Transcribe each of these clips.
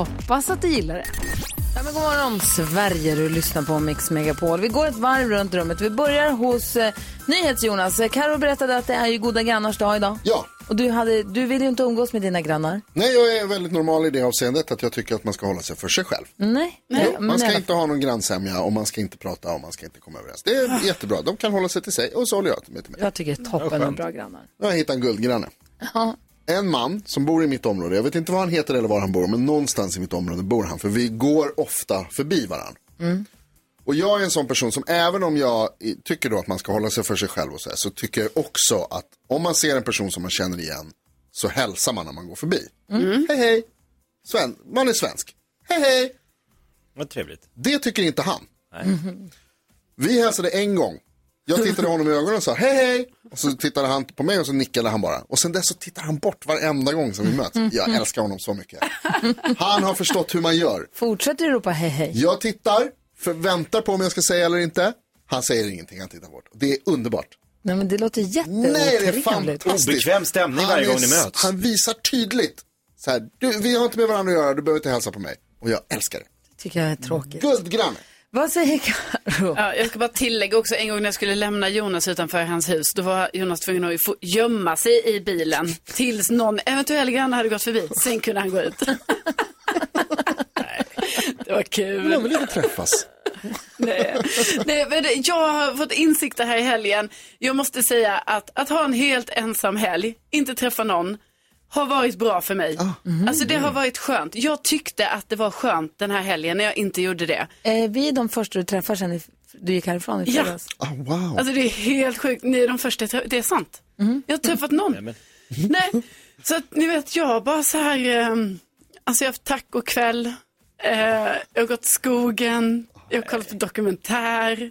Hoppas att du gillar det. Ja, men god morgon Sverige, du lyssnar på Mix Megapol. Vi går ett varv runt rummet. Vi börjar hos eh, NyhetsJonas. Karo berättade att det är ju goda grannars dag idag. Ja. Och du, hade, du vill ju inte umgås med dina grannar. Nej, jag är väldigt normal i det avseendet att jag tycker att man ska hålla sig för sig själv. Nej. Jo, Nej, man men ska inte ha någon grannsämja och man ska inte prata och man ska inte komma överens. Det är jättebra. De kan hålla sig till sig och så håller jag mig till mig. Jag tycker det är toppen med bra grannar. Jag har hittat en guldgranne. Ja. En man som bor i mitt område, jag vet inte vad han heter eller var han bor, men någonstans i mitt område bor han. För vi går ofta förbi varandra. Mm. Och jag är en sån person som även om jag tycker då att man ska hålla sig för sig själv och så här, så tycker jag också att om man ser en person som man känner igen så hälsar man när man går förbi. Mm. Hej hej, Sven, man är svensk. Hej hej. Vad trevligt. Det tycker inte han. Vi hälsade en gång. Jag tittade honom i ögonen och sa hej hej. Och så tittade han på mig och så nickade han bara. Och sen dess så tittar han bort varenda gång som vi möts. Jag älskar honom så mycket. Han har förstått hur man gör. Fortsätter du ropa hej hej? Jag tittar, för, väntar på om jag ska säga eller inte. Han säger ingenting, han tittar bort. Det är underbart. Nej men det låter det jätteotrevligt. Obekväm stämning Han varje gång ni möts. Han visar tydligt. Så här, du, vi har inte med varandra att göra, du behöver inte hälsa på mig. Och jag älskar det. tycker jag är tråkigt. Guldgranne. Vad säger Karo? Ja, jag ska bara tillägga också, en gång när jag skulle lämna Jonas utanför hans hus, då var Jonas tvungen att få gömma sig i bilen tills någon eventuell granne hade gått förbi. Sen kunde han gå ut. Nej, det var kul. Men de vill inte träffas. Nej. Nej, men jag har fått insikter här i helgen. Jag måste säga att, att ha en helt ensam helg, inte träffa någon, har varit bra för mig. Alltså det har varit skönt. Jag tyckte att det var skönt den här helgen när jag inte gjorde det. Är vi de första du träffar sen i- du gick härifrån i Ja. fredags? Ah, wow. Alltså det är helt sjukt. Ni är de första jag träffar. Det är sant. Jag har träffat någon. Nej, så att ni vet, jag bara så här, eh, alltså jag har haft tacokväll, eh, jag har gått skogen, jag har kollat på dokumentär.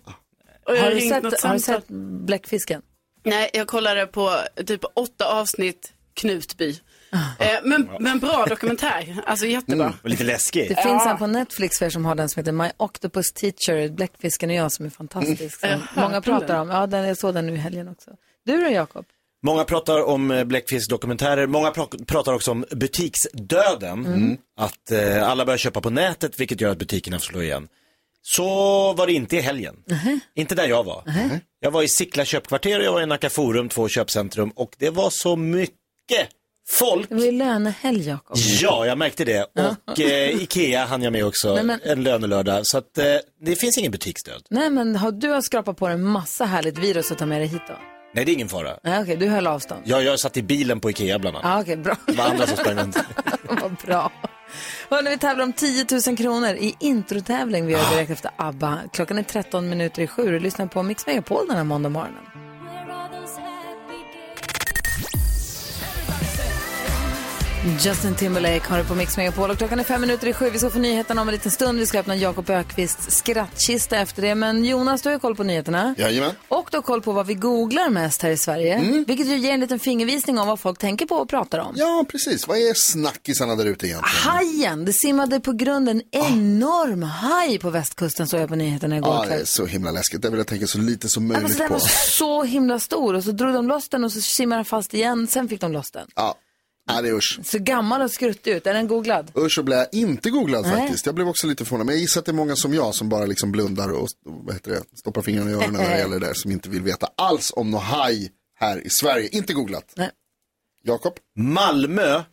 Och jag Har har du, sett, något har du sett bläckfisken? Nej, jag kollade på typ åtta avsnitt Knutby. Eh, men, men bra dokumentär, alltså jättebra. Och lite läskig. Det finns en på Netflix för er som har den som heter My Octopus Teacher, Bläckfisken och jag som är fantastisk. Mm. Som många pratar om. Ja, den, jag såg den nu i helgen också. Du då Jakob? Många pratar om eh, bläckfiskdokumentärer. Många pra- pratar också om butiksdöden. Mm. Att eh, alla börjar köpa på nätet, vilket gör att butikerna slår igen. Så var det inte i helgen. Inte där jag var. Jag var i Sickla köpkvarter och jag var i Nacka Forum, två köpcentrum. Och det var så mycket folk. Det var ju lönehelg Jakob. Ja, jag märkte det. Och eh, Ikea hann jag med också, Nej, men- en lönelördag. Så att eh, det finns ingen butiksdöd. Nej men har, du har skrapat på en massa härligt virus att ta med dig hit då? Nej, det är ingen fara. Nej okej, du höll avstånd. Jag, jag satt i bilen på Ikea bland annat. Ja okej, bra. Det var andra som sprang runt. Vad bra. Hörrni, vi tävlar om 10 000 kronor i introtävling. Vi gör direkt efter ABBA. Klockan är 13 minuter i sju. Du lyssnar på Mix Megapol den här måndag morgonen. Justin Timberlake har det på Mix Megapol och klockan är fem minuter i sju. Vi ska få nyheterna om en liten stund. Vi ska öppna Jakob Ökvists skrattkista efter det. Men Jonas, du har ju koll på nyheterna. Jajamän. Och du har koll på vad vi googlar mest här i Sverige. Vilket ju ger en liten fingervisning om vad folk tänker på och pratar om. Ja, precis. Vad är snackisarna där ute egentligen? Hajen, det simmade på grund en enorm haj på västkusten såg jag på nyheterna igår det kväll. är så himla läskigt. Det vill jag tänka så lite som Alltså, möjligt den på. var så himla stor och så drog de loss den och så simmade den fast igen. Sen fick de loss den. Ja, ja det är usch. Så gammal och skruttig ut. Är den googlad? Usch blev jag inte googlad Nej. faktiskt. Jag blev också lite förvånad. Men jag gissar att det är många som jag som bara liksom blundar och vad heter det, stoppar fingrarna i öronen när det gäller det där. Som inte vill veta alls om någon haj här i Sverige. Inte googlat. Nej. Jakob? Malmö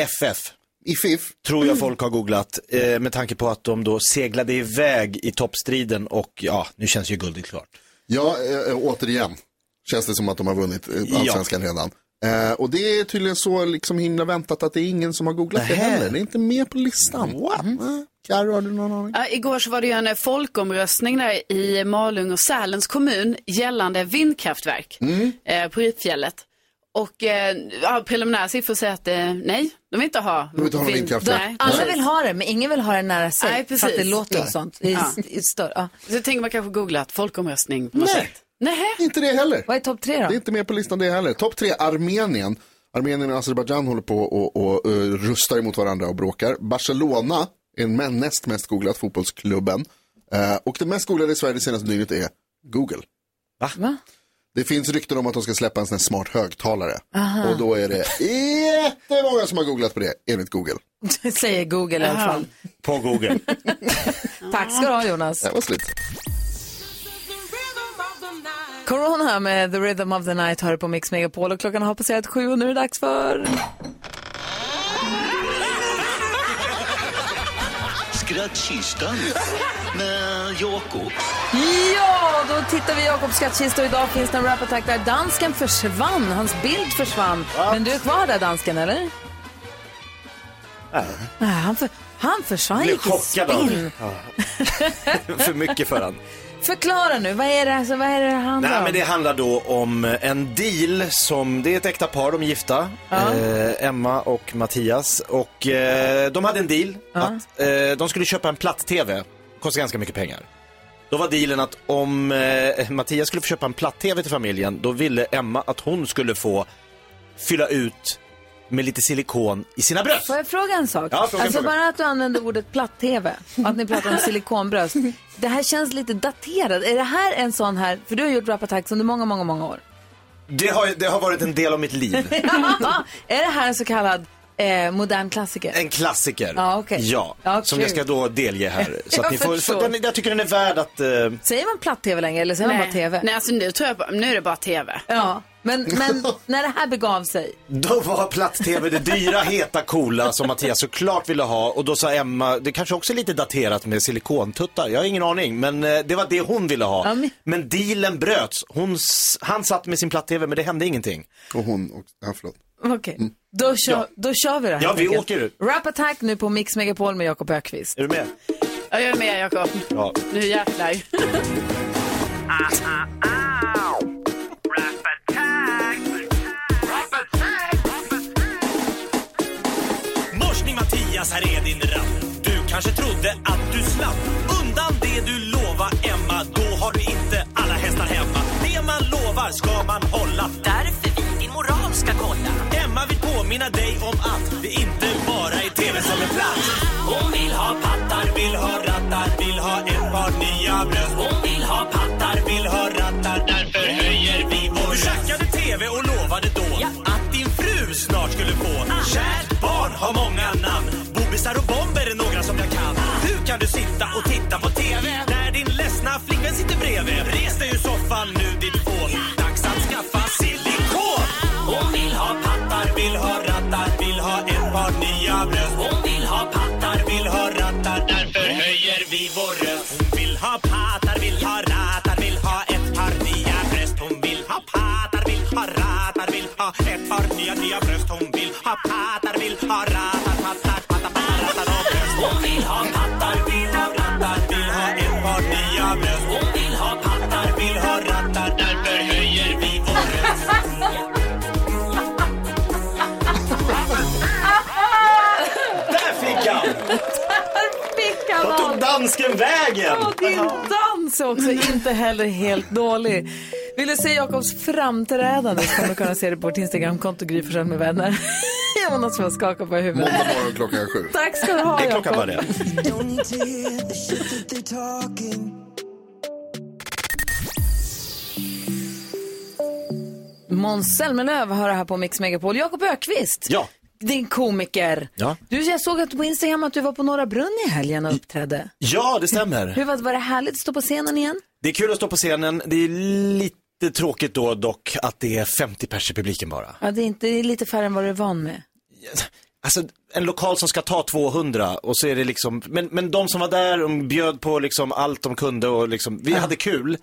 FF I FIF? tror jag folk har googlat eh, med tanke på att de då seglade iväg i toppstriden och ja, nu känns ju guldet klart. Ja, eh, återigen. Känns det som att de har vunnit eh, allsvenskan redan. Eh, och det är tydligen så liksom himla väntat att det är ingen som har googlat det Nähä. heller. Det är inte med på listan. What? Mm. Carro, har du någon aning? Ja, igår så var det ju en eh, folkomröstning där i Malung och Sälens kommun gällande vindkraftverk Mm. eh, på Ripfjället. Och eh, ja, preliminära siffror säger att eh, nej, de vill inte ha vill inte ha vind- vindkraftverk. Nej, Alla precis. vill ha det, men ingen vill ha det nära sig. Nej, För att precis. det låter och sånt. I, Ja. i större, ja. Så tänker man kanske googla att folkomröstning på något Nej. sätt. Nej. Inte det heller. Vad är topp tre Det är då? inte med på listan det heller. Topp tre, Armenien. Armenien och Azerbajdzjan håller på och, och, eh, rustar emot varandra och bråkar. Barcelona är den näst mest googlad fotbollsklubben. Eh, och det mest googlade i Sverige det senaste dygnet är Google. Va? Det finns rykten om att de ska släppa en sån här smart högtalare. Och då är det jättemånga som har googlat på det, enligt Google. Säger Google i alla fall. På Google. Tack ska du ha Jonas. Det var slut. Corona med The Rhythm of the Night hör på Mix Megapol och klockan har passerat sju och nu är det dags för... Skrattkistan med Jakob. Ja, då tittar vi i Jakobs skattkista och idag finns det en rap-attack där dansken försvann. Hans bild försvann. Men du är kvar där dansken, eller? Nej. han, för, han försvann, gick i spinn. För mycket för han. Förklara nu, vad är det, alltså, vad är det det handlar Nej, om? men det handlar då om en deal som, det är ett äkta par, de är gifta, eh, Emma och Mattias. Och eh, de hade en deal att eh, de skulle köpa en platt-tv, kostar ganska mycket pengar. Då var dealen att om eh, Mattias skulle få köpa en platt-tv till familjen, då ville Emma att hon skulle få fylla ut med lite silikon i sina bröst. Får jag fråga en sak? Ja, fråga, alltså fråga. bara att du använder ordet platt-tv och att ni pratar om silikonbröst. Det här känns lite daterat. Är det här en sån här, för du har gjort rap-attacks under många, många, många år. Det har, det har varit en del av mitt liv. är det här en så kallad eh, modern klassiker? En klassiker. Ja, okej. Ja, Ja, som jag ska då delge här. Så Jag att ni får, för, den, jag tycker den är värd att... eh, Säger man platt-tv längre eller säger man bara tv? Nej, alltså nu tror jag på, nu är det bara tv. Ja, men, men när det här begav sig. Då var platt-tv det dyra, heta, coola som Mattias såklart ville ha. Och då sa Emma, det kanske också är lite daterat med silikontuttar, jag har ingen aning. Men eh, det var det hon ville ha. Ja, men- Men dealen bröts. Hon, han satt med sin platt-tv men det hände ingenting. Och hon, och, ja, förlåt. Okej, då, kör, Ja. då kör vi det här. Ja, vi enkelt. åker ut. Rap Attack nu på Mix Megapol med Jakob Ökvist. Är du med? Ja, jag är med Jakob. Ja. Nu jävlar. Morsning kanske trodde att du slapp undan det du lova Emma. Då har du inte alla hästar hemma. Det man lovar ska man hålla. Därför vi din moral ska kolla. Emma vill påminna dig om att det inte bara är tv som är plats. Hon vill ha pattar, vill ha rattar, vill ha ett par nya bröst. Hon vill ha pattar, vill ha rattar, därför höjer vi vår Du tjackade tv och lovade då att din fru snart skulle få. Kärt barn har många pattar, vill ha rattar, pattar, pattar, rattar och bröst. Hon vill ha pattar, vill ha rattar, vill ha ett par nya bröst. Hon vill ha pattar, vill ha rattar, därför höjer vi vår röst. Där fick han! Fick han Vart tog dansken vägen? Och din dans är också inte heller helt dålig. Vill du se Jakobs framträdande så kommer du kunna se det på vårt Instagramkonto Gry med vänner. Jonas får skaka på huvudet. Måndag morgon klockan sju. Tack ska du ha Det är klockan var Jakob. det. Måns Zelmerlöw hör här på Mix Megapol. Jakob Ökvist, Ja. din komiker. Ja. Du, jag såg att på Instagram att du var på Norra Brunn i helgen och uppträdde. Ja, det stämmer. Hur var, var det härligt att stå på scenen igen? Det är kul att stå på scenen. Det är lite tråkigt då dock att det är 50 pers i publiken bara. Ja, det är, inte, det är lite färre än vad du är van med. Alltså en lokal som ska ta 200 och så är det liksom, men, men de som var där, de bjöd på liksom allt de kunde och liksom, vi hade kul.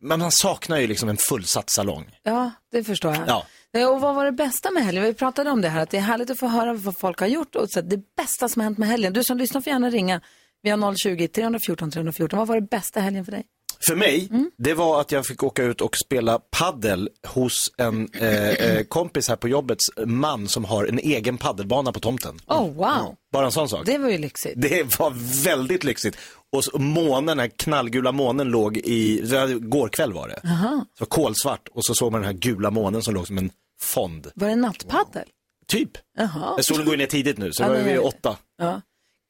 Men man saknar ju liksom en fullsatt salong. Ja, det förstår jag. Ja. Och vad var det bästa med helgen? Vi pratade om det här, att det är härligt att få höra vad folk har gjort och så det bästa som har hänt med helgen. Du som lyssnar får gärna ringa. Vi har 020-314 314. Vad var det bästa helgen för dig? För mig, det var att jag fick åka ut och spela paddel hos en eh, eh, kompis här på jobbets man som har en egen paddelbana på tomten. Oh, wow. Bara en sån sak. Det var ju lyxigt. Det var väldigt lyxigt. Och så månen, den här knallgula månen låg i, var- går kväll var det. Aha. Det var kolsvart och så såg man den här gula månen som låg som en fond. Var det nattpaddel? Typ. Jaha. Men Solen går ju ner tidigt nu, så Ja, det vi är det. åtta. Ja.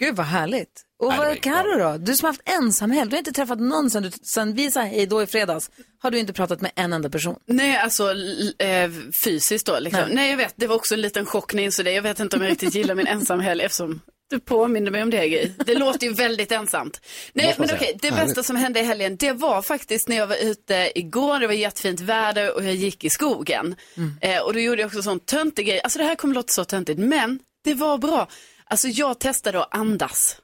Gud vad härligt. Och vad ju Carro då? Du som har haft ensamhelg. Du har inte träffat någon sen, du, sen vi sa hej då i fredags. Har du inte pratat med en enda person? Nej, alltså eh, fysiskt då. Liksom. Nej. Nej. jag vet. Det var också en liten chock när jag insåg det. Jag vet inte om jag riktigt gillar min ensamhelg eftersom du påminner mig om det, Gry. Det låter ju väldigt ensamt. Nej, men okej. Det bästa som hände i helgen, det var faktiskt när jag var ute igår. Det var jättefint väder och jag gick i skogen. Eh, och då gjorde jag också sån töntig grej. Alltså det här kommer låta så töntigt, men det var bra. Alltså jag testade att andas.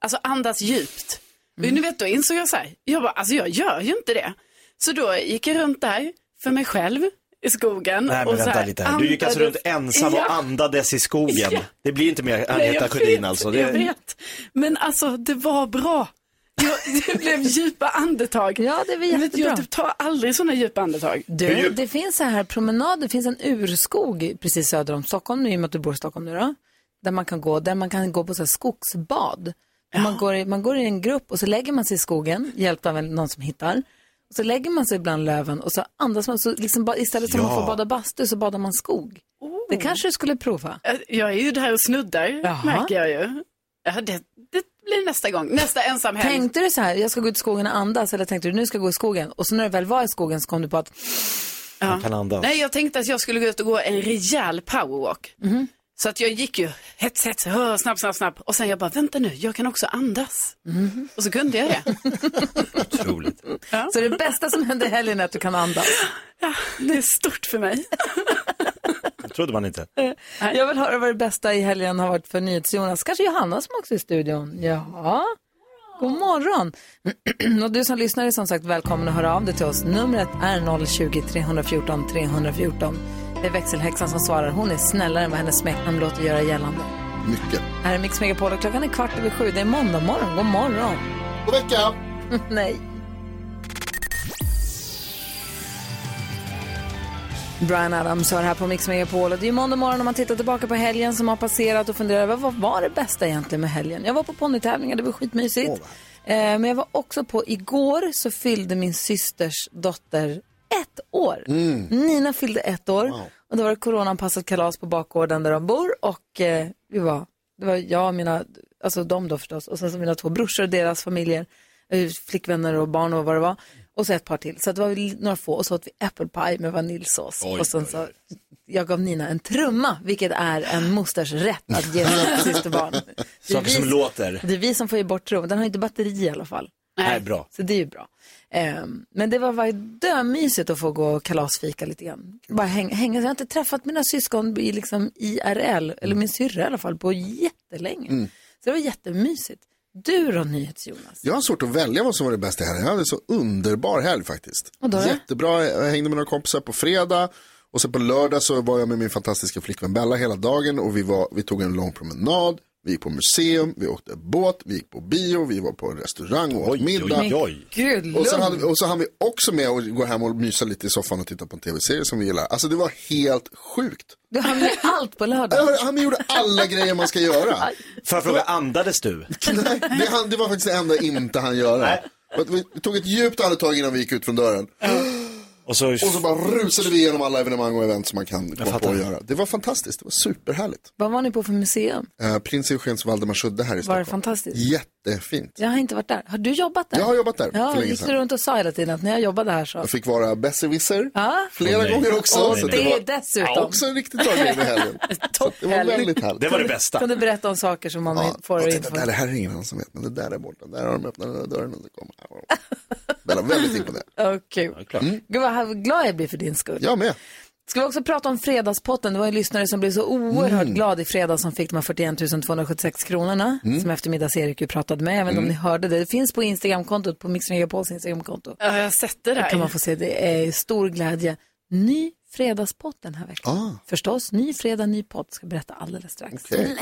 Alltså andas djupt. Och ni vet, då insåg jag så här, jag bara, alltså jag gör ju inte det. Så då gick jag runt där för mig själv i skogen. Nej men och så vänta här, lite här. Du gick alltså runt ensam och andades i skogen. Ja. Det blir inte mer Agneta jag Sjödin alltså. Jag Det... vet. Men alltså det var bra. Jag, det blev djupa andetag. Ja, det var Men jättebra. Jag typ tar aldrig sådana djupa andetag. Du, det finns så här promenad, det finns en urskog precis söder om Stockholm, i och med att du bor i Stockholm nu då. Där man kan gå, där man kan gå på så här skogsbad. Och Man, går i, man går i en grupp och så lägger man sig i skogen, hjälpt av en- någon som hittar. Och så lägger man sig bland löven och så andas man, så liksom ba, istället för att man Ja. får bada bastu så badar man skog. Det kanske du skulle prova. Eh, Jag är ju där och snuddar, Jaha. märker jag ju. Ja, det, det blir nästa gång. Nästa ensam helg. Tänkte du så här, jag ska gå ut i skogen och andas, eller tänkte du nu ska jag gå i skogen? Och så när du väl var i skogen så kom du på att, Ja. kan andas. Nej, jag tänkte att jag skulle gå ut och gå en rejäl powerwalk. Så att jag gick ju hets, hets, hö, snabb, snabb, snabb. Och sen jag bara, vänta nu, jag kan också andas. Mhm. Och så kunde jag det. Otroligt. så det bästa som hände i helgen är att du kan andas. Ja, det är stort för mig. Det trodde man inte. Jag vill höra vad det bästa i helgen har varit för NyhetsJonas. Kanske Johanna som också är i studion. Ja, god morgon. Och du som lyssnar är som sagt välkommen att höra av dig till oss. Numret är 020-314 314. Det är växelhäxan som svarar. Hon är snällare än vad hennes smeknamn låter göra gällande. Mycket. Här är Mix Megapol och klockan är kvart över sju. Det är måndag morgon. God morgon. God vecka! Nej. Brian Adams hör här på Mix Megapol och det är måndag morgon när man tittar tillbaka på helgen som har passerat och funderar över vad var det bästa egentligen med helgen? Jag var på ponnytävlingar, det var skitmysigt. eh, men jag var också på, igår så fyllde min systers dotter ett år. Nina fyllde ett år och då var det coronaanpassat kalas på bakgården där de bor och eh, vi var, det var jag och mina, alltså de då förstås och sen så mina två brorsor och deras familjer, eh, flickvänner och barn och vad det var. Och så ett par till. Så det var några få och så åt vi pie med vaniljsås. och sen så, jag gav Nina en trumma, vilket är en mosters rätt att ge sitt systerbarn. Saker som låter. Det är vi som får ge bort trumman. Den har inte batteri i alla fall. Nej, bra. Så det är ju bra. Ehm, men det var, var dömysigt att få gå och kalasfika lite grann. Bara hänga, hänga. Jag har inte träffat mina syskon i liksom IRL, eller min syrra i alla fall, på jättelänge. Mm. Så det var jättemysigt. Du då, NyhetsJonas? Jag har svårt att välja vad som var det bästa här. Jag hade en så underbar helg faktiskt. Och då? Jättebra, jag hängde med några kompisar på fredag. Och sen på lördag så var jag med min fantastiska flickvän Bella hela dagen. Och vi, var, vi tog en lång promenad. Vi gick på museum, vi åkte båt, vi gick på bio, vi var på en restaurang och åt middag. oj, oj. Gud, Och så, hade vi, och så hann vi också med att gå hem och mysa lite i soffan och titta på en tv-serie som vi gillar. Alltså det var helt sjukt. Du hann med allt på lördag. Han gjorde alla grejer man ska göra. Får jag fråga, andades du? Nej, det, han, det var faktiskt det enda inte han göra. Vi, tog ett djupt andetag innan vi gick ut från dörren. Och så, Och så bara rusade vi igenom alla evenemang och event som man kan komma på att göra. Det var fantastiskt, det var superhärligt. Vad var ni på för museum? Uh, Prins Eugens Valdemarsudde här i Var det Stockholm. fantastiskt? Jättefint. Jag har inte varit där. Har du jobbat där? Jag har jobbat där Ja, för länge gick du sedan. runt och sa hela tiden att när jag jobbade här så... Jag fick vara besserwisser Ja. flera nej. gånger också. Och så det var dessutom. Ja, också en riktigt bra grej med helgen. Det var väldigt härligt. det var det bästa. Kan du berätta om saker som man Ja, får och titta, där, det här är ingen annan som vet, men det där är borta. Där har de öppnat den där dörren och så kommer Bella, väldigt imponerad. Oh, kul. Gud vad glad jag blir för din skull. Jag med. Ska vi också prata om fredagspotten? Det var en lyssnare som blev så oerhört Mm. glad i fredags som fick de här 41 276 kronorna Mm. som eftermiddags-Erik ju pratade med. Jag vet inte om ni hörde det. Det finns på Instagramkontot, på Mix Megapols Instagramkonto. Ja, jag har sett det Där där. kan man få se. Det är stor glädje. Ny fredagspott den här veckan. Ah. Förstås, ny fredag, ny pott. Ska berätta alldeles strax. Okej.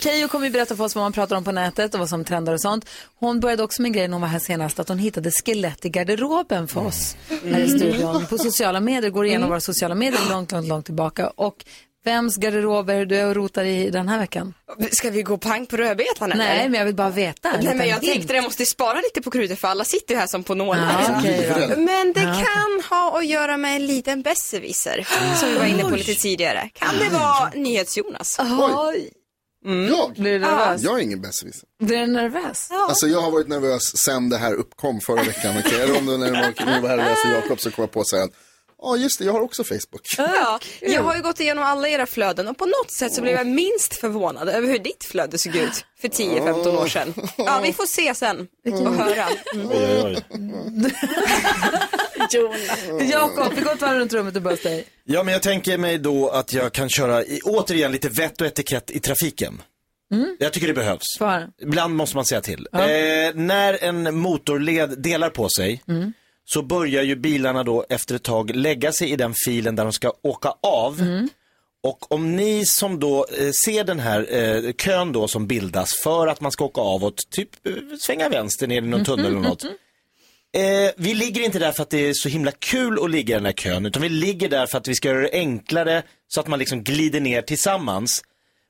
Keyyo kommer ju berätta för oss vad man pratar om på nätet och vad som trendar och sånt. Hon började också med en grej när hon var här senast, att hon hittade skelett i garderoben för oss här i studion. På sociala medier, går igenom våra sociala medier långt, långt, långt tillbaka. Och vems garderober du är och rotar i den här veckan? Ska vi gå pang på rödbetan eller? Nej, men jag vill bara veta. Nej, men jag Hint. tänkte jag måste spara lite på krutet för alla sitter ju här som på nålar. Okej då. Men det okej. kan ha att göra med en liten besserwisser som vi var inne på lite tidigare. Kan det vara NyhetsJonas? Oj. Jag? Blir du nervös? Jag är ingen besserwisser. Blir du nervös? Alltså jag har varit nervös sen det här uppkom förra veckan. Okay? Eller om det var, när jag var här och läste Jakob så kom jag på att ja just det, jag har också Facebook. Ja, jag har ju gått igenom alla era flöden och på något sätt så blev jag minst förvånad över hur ditt flöde såg ut för 10-15 år sedan. Ja, vi får se sen och höra. Mm. Jakob, vi går ett varv runt rummet och börjar dig. Ja, men jag tänker mig då att jag kan köra, i, återigen, lite vett och etikett i trafiken. Jag tycker det behövs. Ibland måste man säga till. Eh, när en motorled delar på sig så börjar ju bilarna då efter ett tag lägga sig i den filen där de ska åka av. Och om ni som då eh, ser den här eh, kön då som bildas för att man ska åka av och typ eh, svänga vänster ner i någon tunnel eller något. Eh, vi ligger inte där för att det är så himla kul att ligga i den här kön, utan vi ligger där för att vi ska göra det enklare så att man liksom glider ner tillsammans.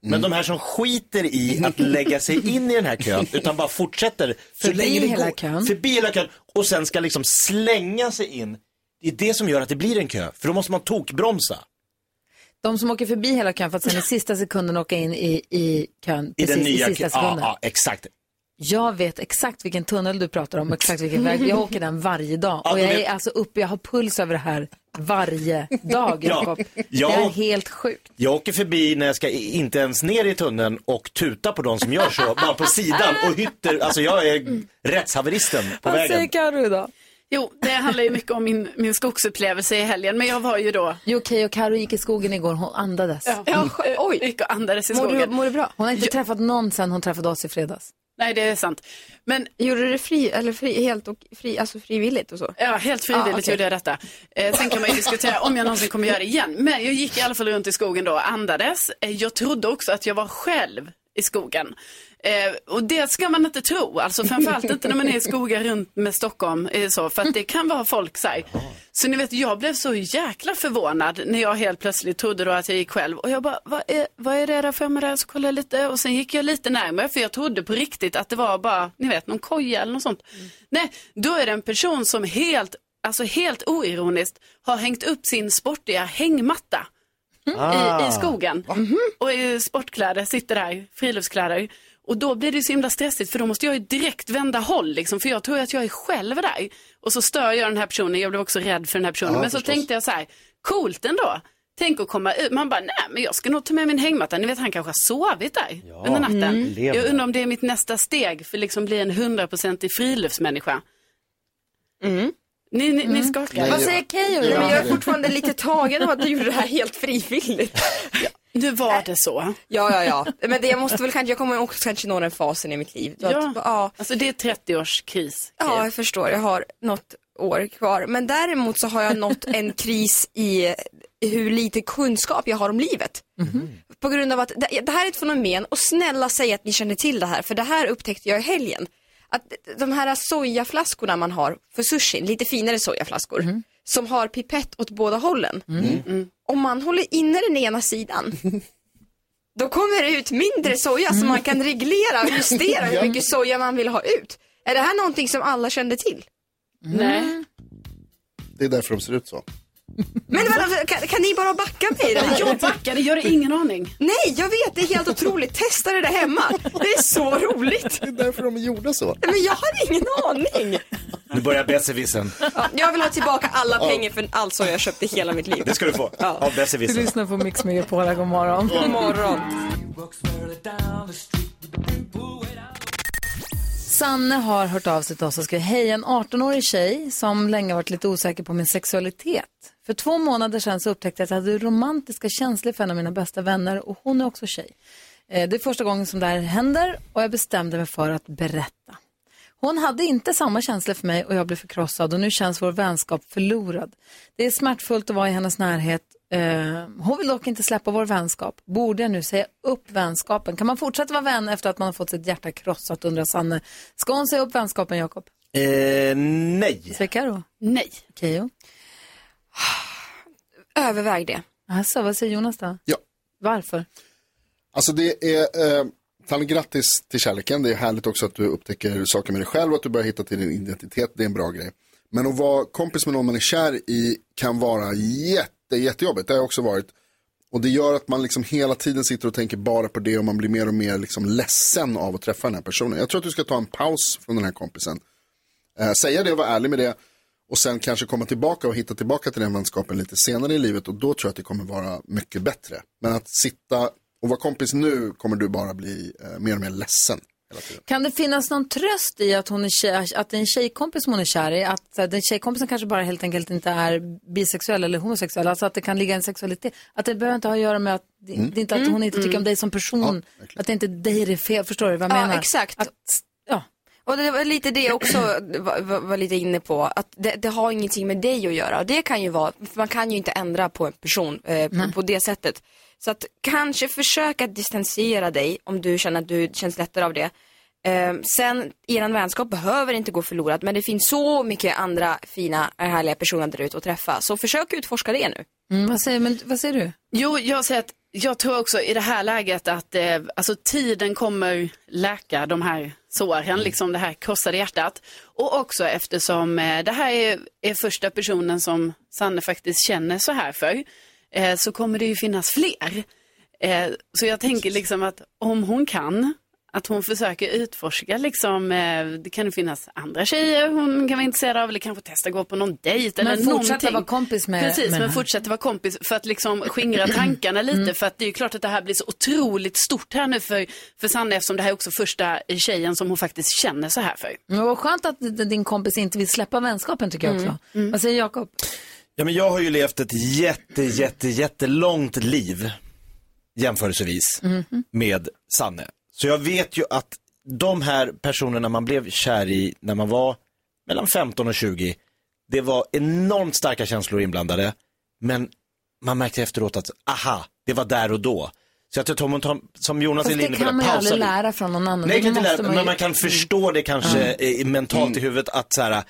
Men de här som skiter i att lägga sig in i den här kön, utan bara fortsätter Förbi hela kön. förbi hela kön och sen ska liksom slänga sig in. Det är det som gör att det blir en kö, för då måste man tokbromsa. De som åker förbi hela kön för att sen i sista sekunden åka in i, i kön. I precis, den nya i sista kön. Ja, sekunden. ja, exakt. Jag vet exakt vilken tunnel du pratar om och exakt vilken väg. Jag åker den varje dag. Och jag är alltså uppe, jag har puls över det här varje dag, Ja. Jakob. Ja. Det är helt sjukt. Jag åker förbi när jag ska i- inte ens ner i tunneln och tuta på de som gör så, bara på sidan och hytter. Alltså jag är rättshaveristen på Vad säger vägen. Carro idag? Jo, det handlar ju mycket om min, min skogsupplevelse i helgen, men jag var ju då... Jo, okej, och Carro gick i skogen igår, hon andades. Ja, oj. Gick och andades i Mår skogen. du, mår du bra? Hon har inte träffat någon sen hon träffade oss i fredags. Nej, det är sant. Men Gjorde du det fri, eller fri, helt och fri, alltså frivilligt och så? Ja, helt frivilligt Ah, okej. gjorde jag detta. Eh, sen kan man ju diskutera om jag någonsin kommer göra det igen. Men jag gick i alla fall runt i skogen då och andades. Eh, jag trodde också att jag var själv i skogen. Eh, och det ska man inte tro, alltså framförallt inte när man är i skogar runt med Stockholm. Eh, så, för att det kan vara folk så här. Så ni vet, jag blev så jäkla förvånad när jag helt plötsligt trodde då att jag gick själv. Och jag bara, vad är, vad är det där för mig där? Så kollade jag lite och sen gick jag lite närmare för jag trodde på riktigt att det var bara, ni vet, någon koja eller något sånt. Nej, då är det en person som helt, alltså helt oironiskt har hängt upp sin sportiga hängmatta i, i skogen. Och i sportkläder, sitter där, friluftskläder. Och då blir det så himla stressigt för då måste jag ju direkt vända håll liksom, för jag tror att jag är själv där. Och så stör jag den här personen, jag blev också rädd för den här personen. Ja, men så förstås. tänkte jag så här, coolt ändå. Tänk att komma ut, man bara, nej men jag ska nog ta med min hängmatta. Ni vet han kanske har sovit där under natten. lever. Jag undrar om det är mitt nästa steg för liksom bli en hundraprocentig friluftsmänniska. Ni, ni, ni skakar. Vad jag- säger Keyyo jag är fortfarande lite tagen av att du gjorde det här helt frivilligt. Nu var det så. Ja, ja, ja. Men det, jag måste väl kanske, jag kommer också kanske nå den fasen i mitt liv. Ja. Att, ja, Alltså det är 30-årskris. ja, jag förstår. Jag har något år kvar. Men däremot så har jag nått en kris i hur lite kunskap jag har om livet. På grund av att det, det här är ett fenomen och snälla säg att ni känner till det här för det här upptäckte jag i helgen. Att de här sojaflaskorna man har för sushin, lite finare sojaflaskor, som har pipett åt båda hållen. Om man håller inne den ena sidan då kommer det ut mindre soja så man kan reglera och justera hur mycket soja man vill ha ut. Är det här någonting som alla kände till? Nej. Det är därför de ser ut så. Men vadå, kan, kan ni bara backa mig det här? Jag backade, jag har ingen aning. Nej, jag vet, det är helt otroligt. Testa det där hemma. Det är så roligt. Det är därför de är gjorda så. Men jag har ingen aning. Nu börjar besserwissern. Ja, jag vill ha tillbaka alla pengar för allt som jag köpte i hela mitt liv. Det ska du få. Av Du lyssnar på Mix Megapol, här, god morgon. God morgon. Sanne har hört av sig till oss och skrivit, hej en 18-årig tjej som länge varit lite osäker på min sexualitet. För två månader sedan så upptäckte jag att jag hade romantiska känslor för en av mina bästa vänner och hon är också tjej. Eh, Det är första gången som det här händer och jag bestämde mig för att berätta. Hon hade inte samma känslor för mig och jag blev förkrossad och nu känns vår vänskap förlorad. Det är smärtfullt att vara i hennes närhet. Eh, hon vill dock inte släppa vår vänskap. Borde jag nu säga upp vänskapen? Kan man fortsätta vara vän efter att man har fått sitt hjärta krossat, undrar Sanne. Ska hon säga upp vänskapen, Jakob? Eh, nej. Säger Karo? Nej. Keyyo? Överväg det. Alltså, vad säger Jonas då? Ja. Varför? Alltså det är, eh, Tanne, grattis till kärleken. Det är härligt också att du upptäcker saker med dig själv och att du börjar hitta till din identitet. Det är en bra grej. Men att vara kompis med någon man är kär i kan vara jätte, jättejobbigt. Det har jag också varit. Och det gör att man liksom hela tiden sitter och tänker bara på det och man blir mer och mer liksom ledsen av att träffa den här personen. Jag tror att du ska ta en paus från den här kompisen. Eh, säga det och vara ärlig med det. Och sen kanske komma tillbaka och hitta tillbaka till den vänskapen lite senare i livet. Och då tror jag att det kommer vara mycket bättre. Men att sitta och vara kompis nu kommer du bara bli eh, mer och mer ledsen. Kan det finnas någon tröst i att hon är tjej, att det är en tjejkompis som hon är kär i? Att här, den tjejkompisen kanske bara helt enkelt inte är bisexuell eller homosexuell. Alltså att det kan ligga en sexualitet. Att det behöver inte ha att göra med att, Mm. det inte att hon inte tycker om dig som person. att det inte är dig det är fel. Förstår du vad jag Ja, menar? exakt. Att, ja. Och det var lite det också var, var, var lite inne på, att det, det har ingenting med dig att göra. Och det kan ju vara, för man kan ju inte ändra på en person eh, på, på det sättet. Så att kanske försöka distansera dig om du känner att du känns lättare av det. Eh, sen, er vänskap behöver inte gå förlorad, men det finns så mycket andra fina, härliga personer där ute att träffa. Så försök utforska det nu. Mm, vad, säger, men, vad säger du? Jo, jag säger att jag tror också i det här läget att eh, alltså tiden kommer läka de här såren, liksom det här krossade hjärtat. Och också eftersom eh, det här är, är första personen som Sanne faktiskt känner så här för, eh, så kommer det ju finnas fler. Eh, så jag tänker liksom att om hon kan, att hon försöker utforska liksom, eh, det kan ju finnas andra tjejer hon kan vara intresserad av eller kanske testa gå på någon dejt eller Men fortsätta någonting. vara kompis med- Precis, med men fortsätta vara kompis för att liksom skingra tankarna lite. Mm. För att det är ju klart att det här blir så otroligt stort här nu för, för Sanne eftersom det här är också första tjejen som hon faktiskt känner så här för. Men vad skönt att din kompis inte vill släppa vänskapen tycker jag också. Vad säger Jakob? Ja, men jag har ju levt ett jätte, jätte, jättelångt liv jämförelsevis med Sanne. Så jag vet ju att de här personerna man blev kär i när man var mellan 15 och 20, det var enormt starka känslor inblandade, men man märkte efteråt att, aha, det var där och då. Så jag tror att om man tar, som Jonas Fast är det inne på, kan man ju aldrig lära från någon annan. Nej, Det kan inte lära, man men man kan förstå det kanske eh, mentalt i huvudet att så här,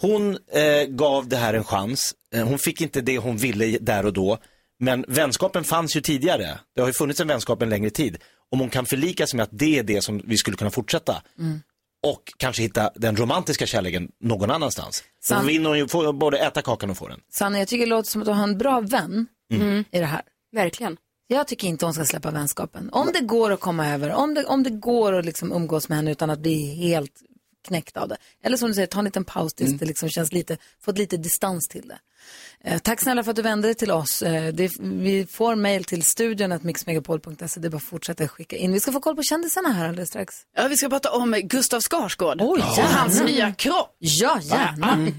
hon eh, gav det här en chans. Eh, hon fick inte det hon ville där och då. Men vänskapen fanns ju tidigare. Det har ju funnits en vänskap en längre tid. Om hon kan förlika sig med att det är det som vi skulle kunna fortsätta. Mm. Och kanske hitta den romantiska kärleken någon annanstans. Då vinner hon ju både äta kakan och få den. Sanna, jag tycker det låter som att du har en bra vän Mm. i det här. Verkligen. Jag tycker inte hon ska släppa vänskapen. Om det går att komma över, om det, om det går att liksom umgås med henne utan att bli helt knäckt av det. Eller som du säger, ta en liten paus tills det liksom känns lite, fått lite distans till det. Eh, tack snälla för att du vände dig till oss. Eh, det, vi får mejl till studion att mixmegapol.se. Det är bara att fortsätta skicka in. Vi ska få koll på kändisarna här alldeles strax. Ja, vi ska prata om Gustav Skarsgård Oj, och hans nya kropp. Ja, gärna.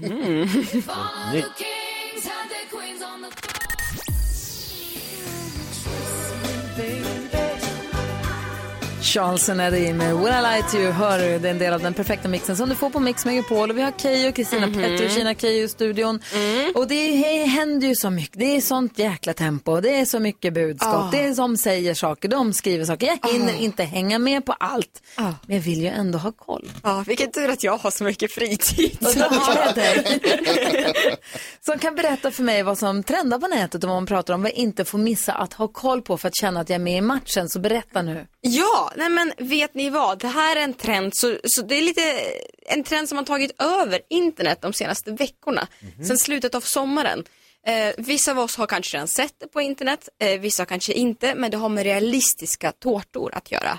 Charlesen är det i med Will I Lie To You, hör du, det är en del av den perfekta mixen som du får på Mix Megapol. Och vi har Keyyo och Kristina. Petter och Kina Keyyo i studion. Mm. Och det händer ju så mycket, det är sånt jäkla tempo, det är så mycket budskap, Ah. det är som säger saker, de skriver saker. Jag hinner inte hänga med på allt, Ah. men jag vill ju ändå ha koll. Ja, vilken tur att jag har så mycket fritid. Och då har dig. Som kan berätta för mig vad som trendar på nätet och vad man pratar om, vad jag inte får missa att ha koll på för att känna att jag är med i matchen. Så berätta nu. Ja, nej men vet ni vad? Det här är en trend, så, så det är lite en trend som har tagit över internet de senaste veckorna, sedan slutet av sommaren. Eh, vissa av oss har kanske redan sett det på internet, eh, vissa kanske inte, men det har med realistiska tårtor att göra.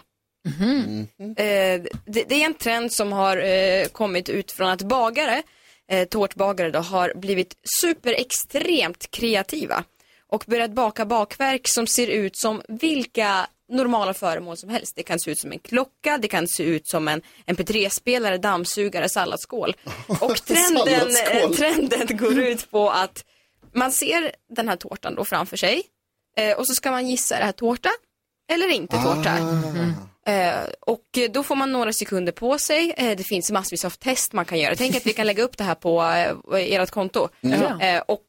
Eh, det, det är en trend som har eh, kommit ut från att bagare, eh, tårtbagare då, har blivit superextremt kreativa och börjat baka bakverk som ser ut som vilka normala föremål som helst. Det kan se ut som en klocka, det kan se ut som en mp3-spelare, dammsugare, salladsskål. Och trenden, eh, Salladsskål. trenden går ut på att man ser den här tårtan då framför sig eh, och så ska man gissa, är det här tårta eller inte tårta? Eh, och eh, då får man några sekunder på sig. Eh, det finns massvis av test man kan göra. Tänk att vi kan lägga upp det här på eh, ert konto. Mm. Eh, och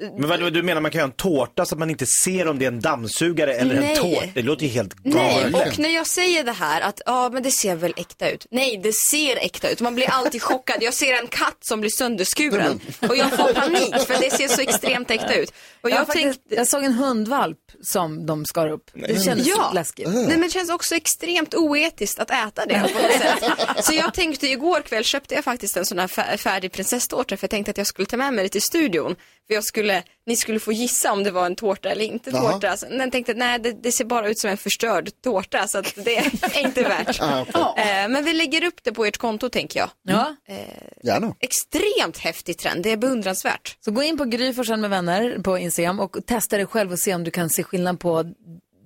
Men vad, du menar man kan göra en tårta så att man inte ser om det är en dammsugare eller Nej. en tårta? Det låter ju helt Nej, galet. och när jag säger det här att ja men det ser väl äkta ut. Nej, det ser äkta ut. Man blir alltid chockad. Jag ser en katt som blir sönderskuren och jag får panik för det ser så extremt äkta ut. Och jag, jag faktiskt, tänkte, jag såg en hundvalp som de skar upp. Det kändes ja. läskigt. Nej, men det känns också extremt oetiskt att äta det på något sätt. Så jag tänkte igår kväll köpte jag faktiskt en sån här fär- färdig prinsesstårta för jag tänkte att jag skulle ta med mig det till studion. För jag skulle, ni skulle få gissa om det var en tårta eller inte Jaha. tårta. Så jag tänkte nej det, det ser bara ut som en förstörd tårta så att det är inte värt. Ah, okej. Eh, Men vi lägger upp det på ert konto tänker jag. Ja. Gärna. Extremt häftig trend, det är beundransvärt. Så gå in på Gry Forssell med vänner på Instagram och testa det själv och se om du kan se skillnad på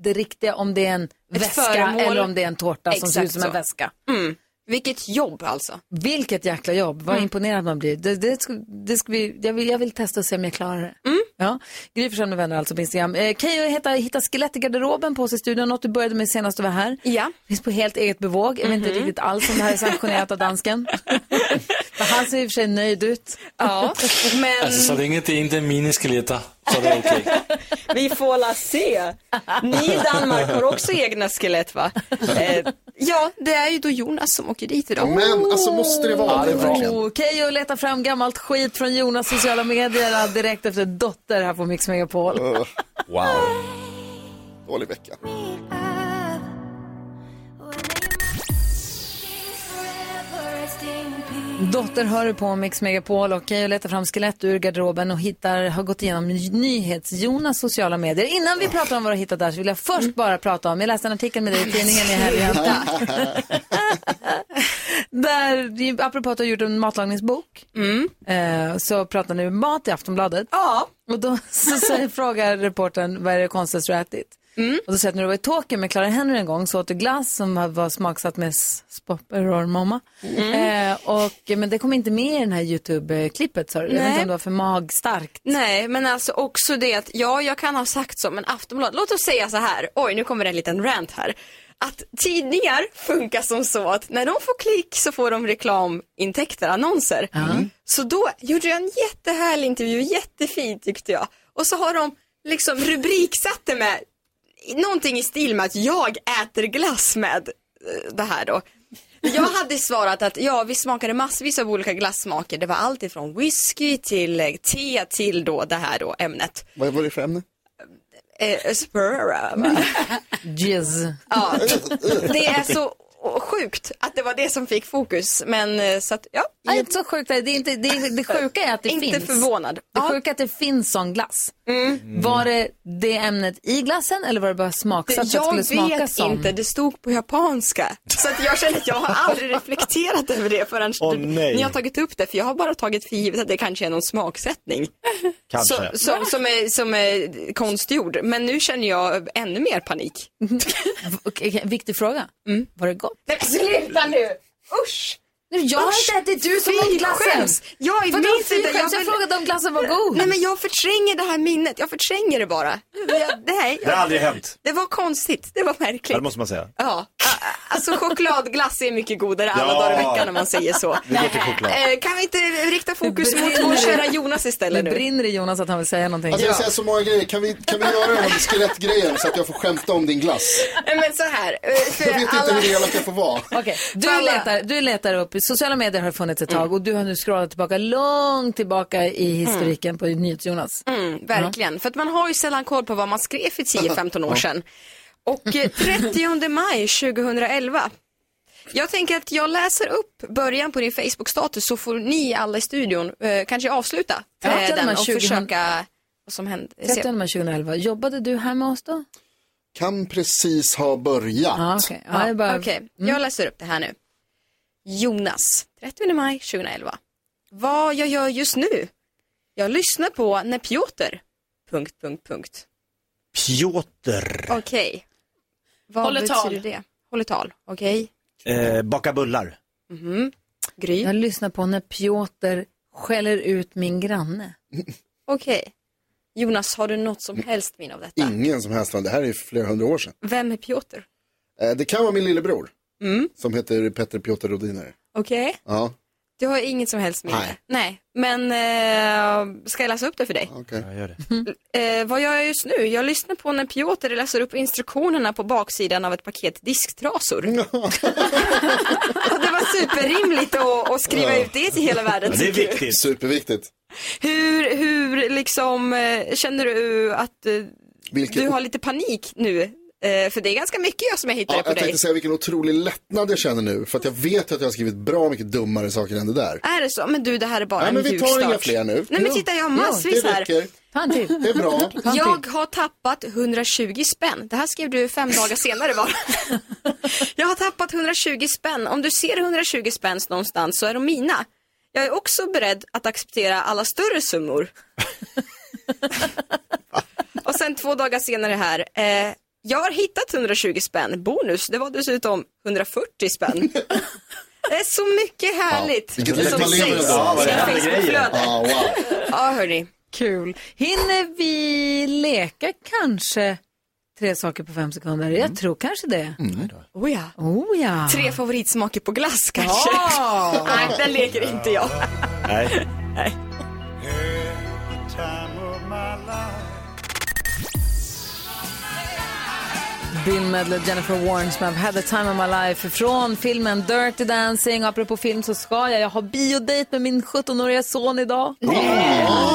det riktiga, om det är en väska föremål. eller om det är en tårta som ser Exakt ut som en så. väska. Mm. Vilket jobb alltså. Vilket jäkla jobb, vad imponerad man blir. Det, det, ska, det ska vi, jag, vill, jag vill testa och se om jag klarar det. Ja. Gry med vänner alltså på Instagram. Eh, kan ju hitta, hitta skelett i garderoben på i studion, något du började med senast du var här. Ja. Finns på helt eget bevåg. Jag vet inte riktigt alls om det här är sanktionerat av dansken. Han ser i och för sig nöjd ut. Ja, men Alltså så länge det inte är miniskeletter så är det okej. vi får la se. Ni i Danmark har också egna skelett va? Eh, ja, det är ju då Jonas som åker dit idag. Men alltså måste det vara det verkligen? Oh, Keyyo letar fram gammalt skit från Jonas sociala medier direkt efter Dotter här på Mix Megapol. Wow. Dålig vecka. Dotter hör du på Mix Megapol och Keyyo letar fram skelett ur garderoben och hittar, har gått igenom NyhetsJonas sociala medier. Innan vi pratar om vad du har hittat där så vill jag först bara prata om, jag läste en artikel med dig i tidningen i helgen. Där, apropå att du har gjort en matlagningsbok, eh, så pratar ni om mat i Aftonbladet. Ja. Och då så frågar reportern vad är det konstigaste du har ätit? Och då säger att när du var i Tokyo med Clara Henry en gång så åt du glass som var smaksatt med s- spopper och mamma. Eh, och, men det kom inte med i den här YouTube-klippet sa du. Jag vet inte om det var för magstarkt. Nej, men alltså också det att, ja, jag kan ha sagt så, men Aftonbladet, låt oss säga så här, oj, nu kommer det en liten rant här. Att tidningar funkar som så att när de får klick så får de reklamintäkter, annonser. Så då gjorde jag en jättehärlig intervju, jättefint tyckte jag. Och så har de liksom rubriksatt det med någonting i stil med att jag äter glass med eh, det här då. Jag hade svarat att ja, vi smakade massvis av olika glassmaker. Det var allt ifrån whisky till eh, te till då det här då ämnet. Vad var det för ämne? Eh, Spurra, va? Jizz. Ja, det är så sjukt att det var det som fick fokus. Men eh, så att, ja. Nej, inte så sjukt. Det, är inte, det, är- det sjuka är att det Inte finns. förvånad. Det Ja. sjuka är att det finns sån glass. Var det det ämnet i glassen eller var det bara smaksatt för att det Jag skulle smaka vet som? inte, det stod på japanska. Så att jag känner att jag har aldrig reflekterat över det förrän nej. ni har tagit upp det. För jag har bara tagit för givet att det kanske är någon smaksättning. Kanske. Så, som, som, är, som är konstgjord. Men nu känner jag ännu mer panik. Viktig fråga. Var det gott? Nej, sluta nu! Usch! Nu, jag har inte ätit du som åt glassen. Jag Vadå minns inte. Jag vill- frågade om glassen var god. Nej men jag förtränger det här minnet. Jag förtränger det bara. Jag, nej, Det har jag, aldrig hänt. det var konstigt. Det var Ja, märkligt. det måste man säga. Ja, alltså chokladglass är mycket godare alla Ja. dagar i veckan när man säger så. Vi går till choklad. Eh, Kan vi inte rikta fokus Det mot vår kära Jonas Det istället nu? brinner i Jonas att han vill säga någonting. Alltså jag säger så många grejer, kan vi, kan vi göra den här skelettgrejen så att jag får skämta om din glass? Nej, Men så här, eh, för Jag vet inte alla... hur elak jag får vara. Okej, du, Alla- letar, du letar upp, sociala medier har funnits ett tag och du har nu scrollat tillbaka långt tillbaka i historiken på NyhetsJonas. Mm, verkligen, för att man har ju sällan koll på vad man skrev för 10-15 år sedan. Och eh, 30 maj 2011. Jag tänker att jag läser upp början på din Facebook-status så får ni alla i studion eh, kanske avsluta eh, 30 den maj och 2000. försöka vad som hände. 30 maj 2011. Jobbade du här med oss då? Kan precis ha börjat. Ja, okej. Ja, jag bara... Okej, jag läser upp det här nu. Jonas, 30 maj 2011. Vad jag gör just nu? Jag lyssnar på när Piotr... Punkt, punkt, punkt. Piotr. Okej. Vad Håller betyder tal. det? Håller tal, okej. Eh, baka bullar. Mhm. Gry, Jag lyssnar på när Piotr skäller ut min granne. okej. Jonas, har du något som helst minne av detta? Ingen som helst, det här är flera hundra år sedan. Vem är Piotr? Eh, det kan vara min lillebror. Mm. Som heter Petter Piotr Rodiner. Okej. Ja, Du har inget som helst minne? Nej. Men eh, ska jag läsa upp det för dig? okej. Jag gör det. Eh, vad gör jag just nu? Jag lyssnar på när Piotr läser upp instruktionerna på baksidan av ett paket disktrasor. Och det var superrimligt att, att skriva Ja. ut det till hela världen. Ja, det är tycker du? viktigt. Superviktigt. Hur, hur liksom, eh, känner du att eh, Vilket- du har lite panik nu? Eh, för det är ganska mycket jag som jag hittade Ja, på jag dig. tänkte säga vilken otrolig lättnad jag känner nu. För att jag vet att jag har skrivit bra mycket dummare saker än det där. Är det så? Men du, det här är bara Nej, en men vi tar inga fler nu. Nej men titta, jag har massvis det här. räcker. Ta en till. Det är bra. Jag har tappat 120 spänn. Det här skrev du fem dagar senare bara. jag har tappat 120 spänn. Om du ser 120 spänn någonstans så är de mina. Jag är också beredd att acceptera alla större summor. Och sen två dagar senare här. Eh, jag har hittat 120 spänn. Bonus, det var dessutom 140 spänn. Det är så mycket härligt. Vilket liv som sägs. Ja, i Facebookflödet. Ja, wow. Ja, hörni. Kul. Hinner vi leka kanske tre saker på fem sekunder? Jag tror kanske det. Oh ja. Oh ja. Tre favoritsmaker på glass kanske. Ja. Nej, den leker inte jag. Nej. Nej. Bill Medley, Jennifer Warren som I've had the time of my life från filmen Dirty Dancing. Apropå film så ska jag, jag har biodejt med min 17-åriga son idag.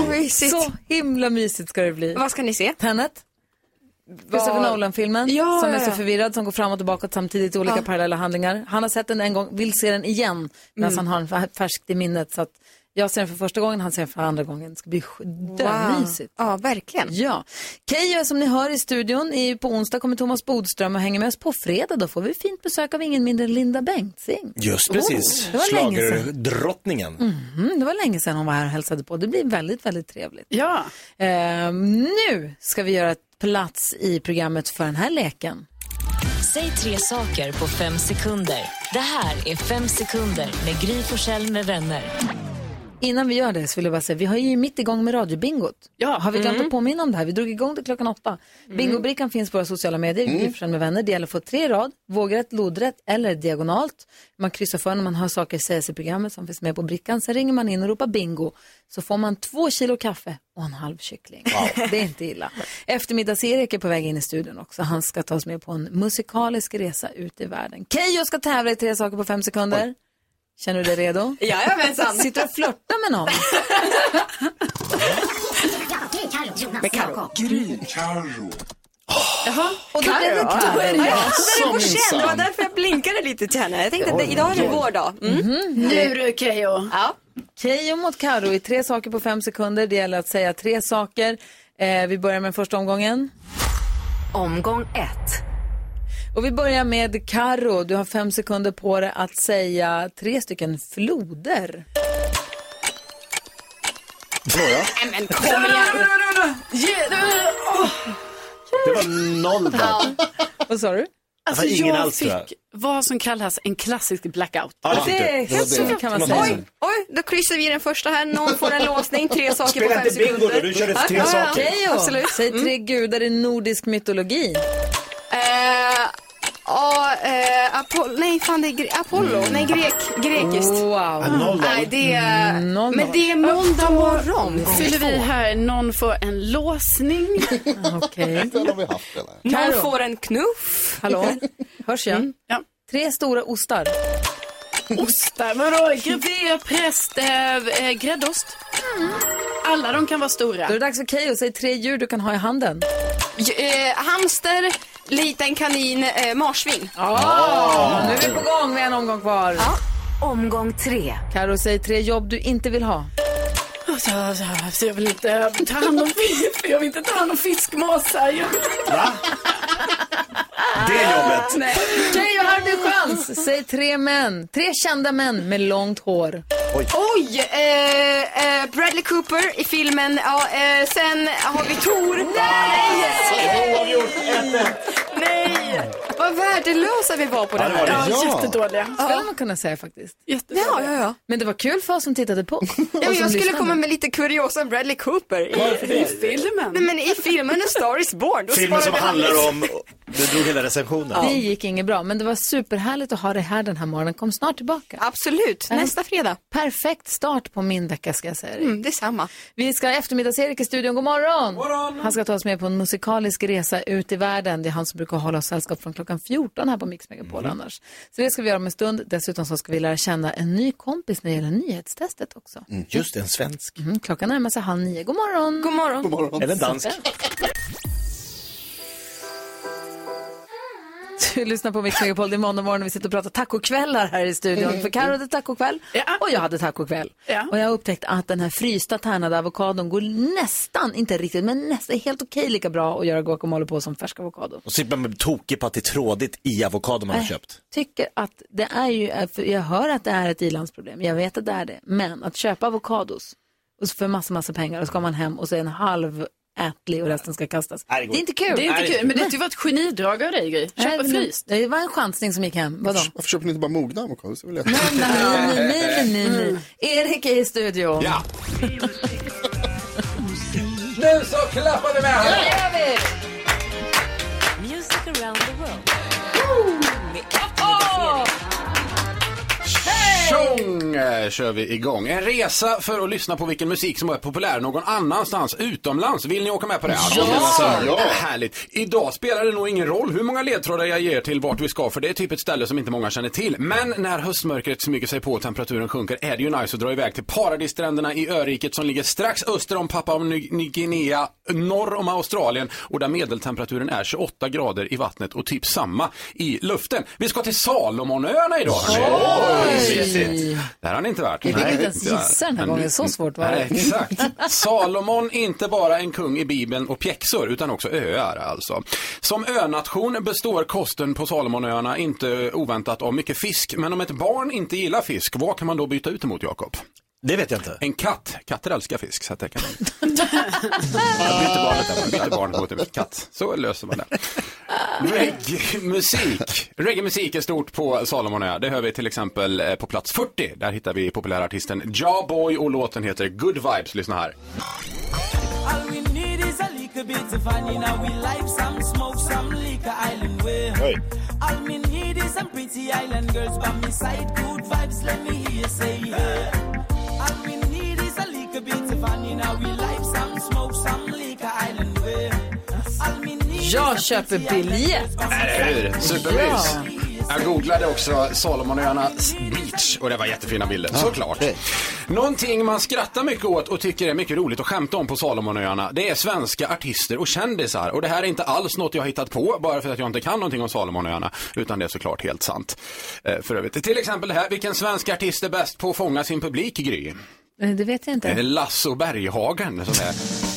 Mysigt. Så himla mysigt ska det bli. Vad ska ni se? Tenet. Christopher Nolan-filmen Ja, som är så förvirrad som går fram och tillbaka samtidigt i olika Ja. parallella handlingar. Han har sett den en gång, vill se den igen medan Mm. han har den färskt i minnet. Så att jag ser den för första gången, han ser den för andra gången. Det ska bli dömysigt. Ja, verkligen. Ja. Keyyo som ni hör i studion, i, på onsdag kommer Thomas Bodström och hänger med oss. På fredag då får vi fint besök av ingen mindre än Linda Bengtzing. Just precis. Oh, det var länge sedan. Schlagerdrottningen. Mhm, det var länge sedan hon var här och hälsade på. Det blir väldigt, väldigt trevligt. Ja. Ehm, nu ska vi göra ett plats i programmet för den här leken. Säg tre saker på fem sekunder. Det här är Fem sekunder med Gry Forssell med vänner. Innan vi gör det så vill jag bara säga, vi har ju mitt igång med radiobingot. Ja. Har vi glömt Mm. att påminna om det här? Vi drog igång det klockan åtta. Bingobrickan finns på våra sociala medier, Mm. mm. med vänner. Det gäller att få tre rad, vågrätt, lodrätt eller diagonalt. Man kryssar för när man hör saker sägas i programmet som finns med på brickan. Sen ringer man in och ropar bingo. Så får man två kilo kaffe och en halv kyckling. Det är inte illa. Eftermiddags-Erik är på väg in i studion också. Han ska ta oss med på en musikalisk resa ut i världen. Keyyo ska tävla i tre saker på fem sekunder. Känner du dig redo? Jajamensan. Sitter du och flörtar med någon? Med Carro. Jaha. Och då blev det Då är det jag. Jaså, Det känn. Det var därför jag blinkade lite till henne. Jag tänkte att det- idag är det vår dag. Mm. Nu du Keyyo. Ja. Keyyo mot Karo i tre saker på fem sekunder. Det gäller att säga tre saker. Eh, vi börjar med första omgången. Omgång ett. Och vi börjar med Karo. Du har fem sekunder på dig att säga tre stycken floder. Nåja. Men kom igen. Det var noll där. Vad sa du? Alltså, ingen jag alls, tror jag. fick vad som kallas en klassisk blackout. Ja, det är så det. kan man säga. Oj, oj, då kryssar vi i den första här. Någon får en låsning. Tre saker Spela på fem inte bingo sekunder. då, du körde tre saker. Keyyo, Absolut. säg tre gudar i nordisk mytologi. Ja, eh, Apollo, nej fan det är gre- Apollo, nej grek, grekiskt. Wow. Noll, Nej noll. det är, Noll, men det är måndag morgon. Fyller vi här, någon får en låsning. Okej. Den har vi haft redan. Någon Karo. får en knuff. Hallå? Hörs jag? Ja. Tre stora ostar. Ostar, vadå? Grevé, präst, eh, eh, gräddost. Alla de kan vara stora. Då är det dags för Keyyo. Säg tre djur du kan ha i handen. J- Eh, hamster, liten kanin, eh, marsvin. Oh, nu är vi på gång med en omgång kvar. Omgång tre. Karo, säg tre jobb du inte vill ha. Så, så, så jag vill inte ta hand om fisk, jag vill inte ta hand om fiskmåsar. Jag. Det jobbet. Keyyo, här har du chans. Säg tre män. Tre kända män med långt hår. Oj, eh, eh, Bradley Cooper i filmen. Ja, eh, sen har vi Tor. Nej! Nej! Vad värdelösa vi var på det här. Ja, jättedåliga. Skulle man kunna säga faktiskt. Ja, ja, ja. Men det var kul för oss som tittade på. Ja, jag skulle lyssnade. komma med lite kuriosa om Bradley Cooper. I, I filmen. Nej, men i filmen A Star is Born. Då Filmen som handlar om, du drog hela recensionen. Det gick inget bra, men det var superhärligt att ha det här den här morgonen. Kom snart tillbaka. Absolut, nästa fredag. Perfekt start på min vecka ska jag säga dig. Mm, detsamma. Vi ska ha eftermiddags-Erik i studion. God morgon! Han ska ta oss med på en musikalisk resa ut i världen. Det är han som brukar hålla oss sällskap från klockan 14 här på Mix Megapol annars. Så det ska vi göra om en stund. Dessutom så ska vi lära känna en ny kompis när det gäller nyhetstestet också. Mm, just det, en svensk. Mm, klockan närmar sig halv nio. God morgon! God morgon! Eller dansk. Du lyssnar på Mix Megapol. Det är måndag morgon och vi sitter och pratar tacokvällar här i studion. För Karo hade tacokväll och jag hade tacokväll. Ja. Och jag har upptäckt att den här frysta tärnade avokadon går nästan, inte riktigt, men nästan helt okej lika bra att göra guacamole på som färsk avokado. Och slipper man tokig på att det är trådigt i avokado man har Nej. köpt. Tycker att det är ju, för jag hör att det är ett ilandsproblem, jag vet att det är det, men att köpa avokados och för massa, massa pengar och så ska man hem och så är en halv ätlig och resten ska kastas. Nej, Det är inte kul. Det är inte kul, men det var ett genidrag av dig Gry. Köpa fryst. Det var en chansning som gick hem. Vadå? Varför köper ni inte bara mogna nej, nej, nej, nej, nej. Erik är i studion. Ja. Nu så klappar vi med här. Tjong eh, kör vi igång. En resa för att lyssna på vilken musik som är populär någon annanstans utomlands. Vill ni åka med på det? Ja! ja! Härligt. Idag spelar det nog ingen roll hur många ledtrådar jag ger till vart vi ska för det är typ ett ställe som inte många känner till. Men när höstmörkret smyger sig på och temperaturen sjunker är det ju nice att dra iväg till paradisstränderna i öriket som ligger strax öster om Papua Ny Ny Guinea, norr om Australien och där medeltemperaturen är 28 grader i vattnet och typ samma i luften. Vi ska till Salomonöarna idag. Oj! Det här har ni inte varit. Jag fick inte ens gissa den här gången, så svårt var det. Exakt. Salomon inte bara en kung i Bibeln och pjäxor utan också öar alltså. Som önation består kosten på Salomonöarna inte oväntat av mycket fisk. Men om ett barn inte gillar fisk, vad kan man då byta ut emot Jakob? Det vet jag inte. En katt. Katter älskar fisk så att det kan man. Jag byter barnet där, man byter barnet mot en katt. Så löser man det. Reggae-musik. Reggae-musik är stort på Salomonöar. Det hör vi till exempel eh, på plats 40. Där hittar vi populära artisten Ja Boy och låten heter Good Vibes. Lyssna här. A bit of fun in our life, some smoke, some liquor, island way. Oj. All we need is some pretty island girls by my side, good vibes, let me hear you say yeah. All we need is a little bit of fun in our life, some smoke, some liquor, Jag köper biljett. Eller hur? Supermys. Jag googlade också Salomonöarnas beach och det var jättefina bilder, såklart. Någonting man skrattar mycket åt och tycker är mycket roligt att skämta om på Salomonöarna, det är svenska artister och kändisar. Och det här är inte alls något jag har hittat på bara för att jag inte kan någonting om Salomonöarna, utan det är såklart helt sant. Eh, för övrigt. Till exempel det här, vilken svensk artist är bäst på att fånga sin publik, Gry? Eh, Det vet jag Det är inte. Lasso Berghagen som är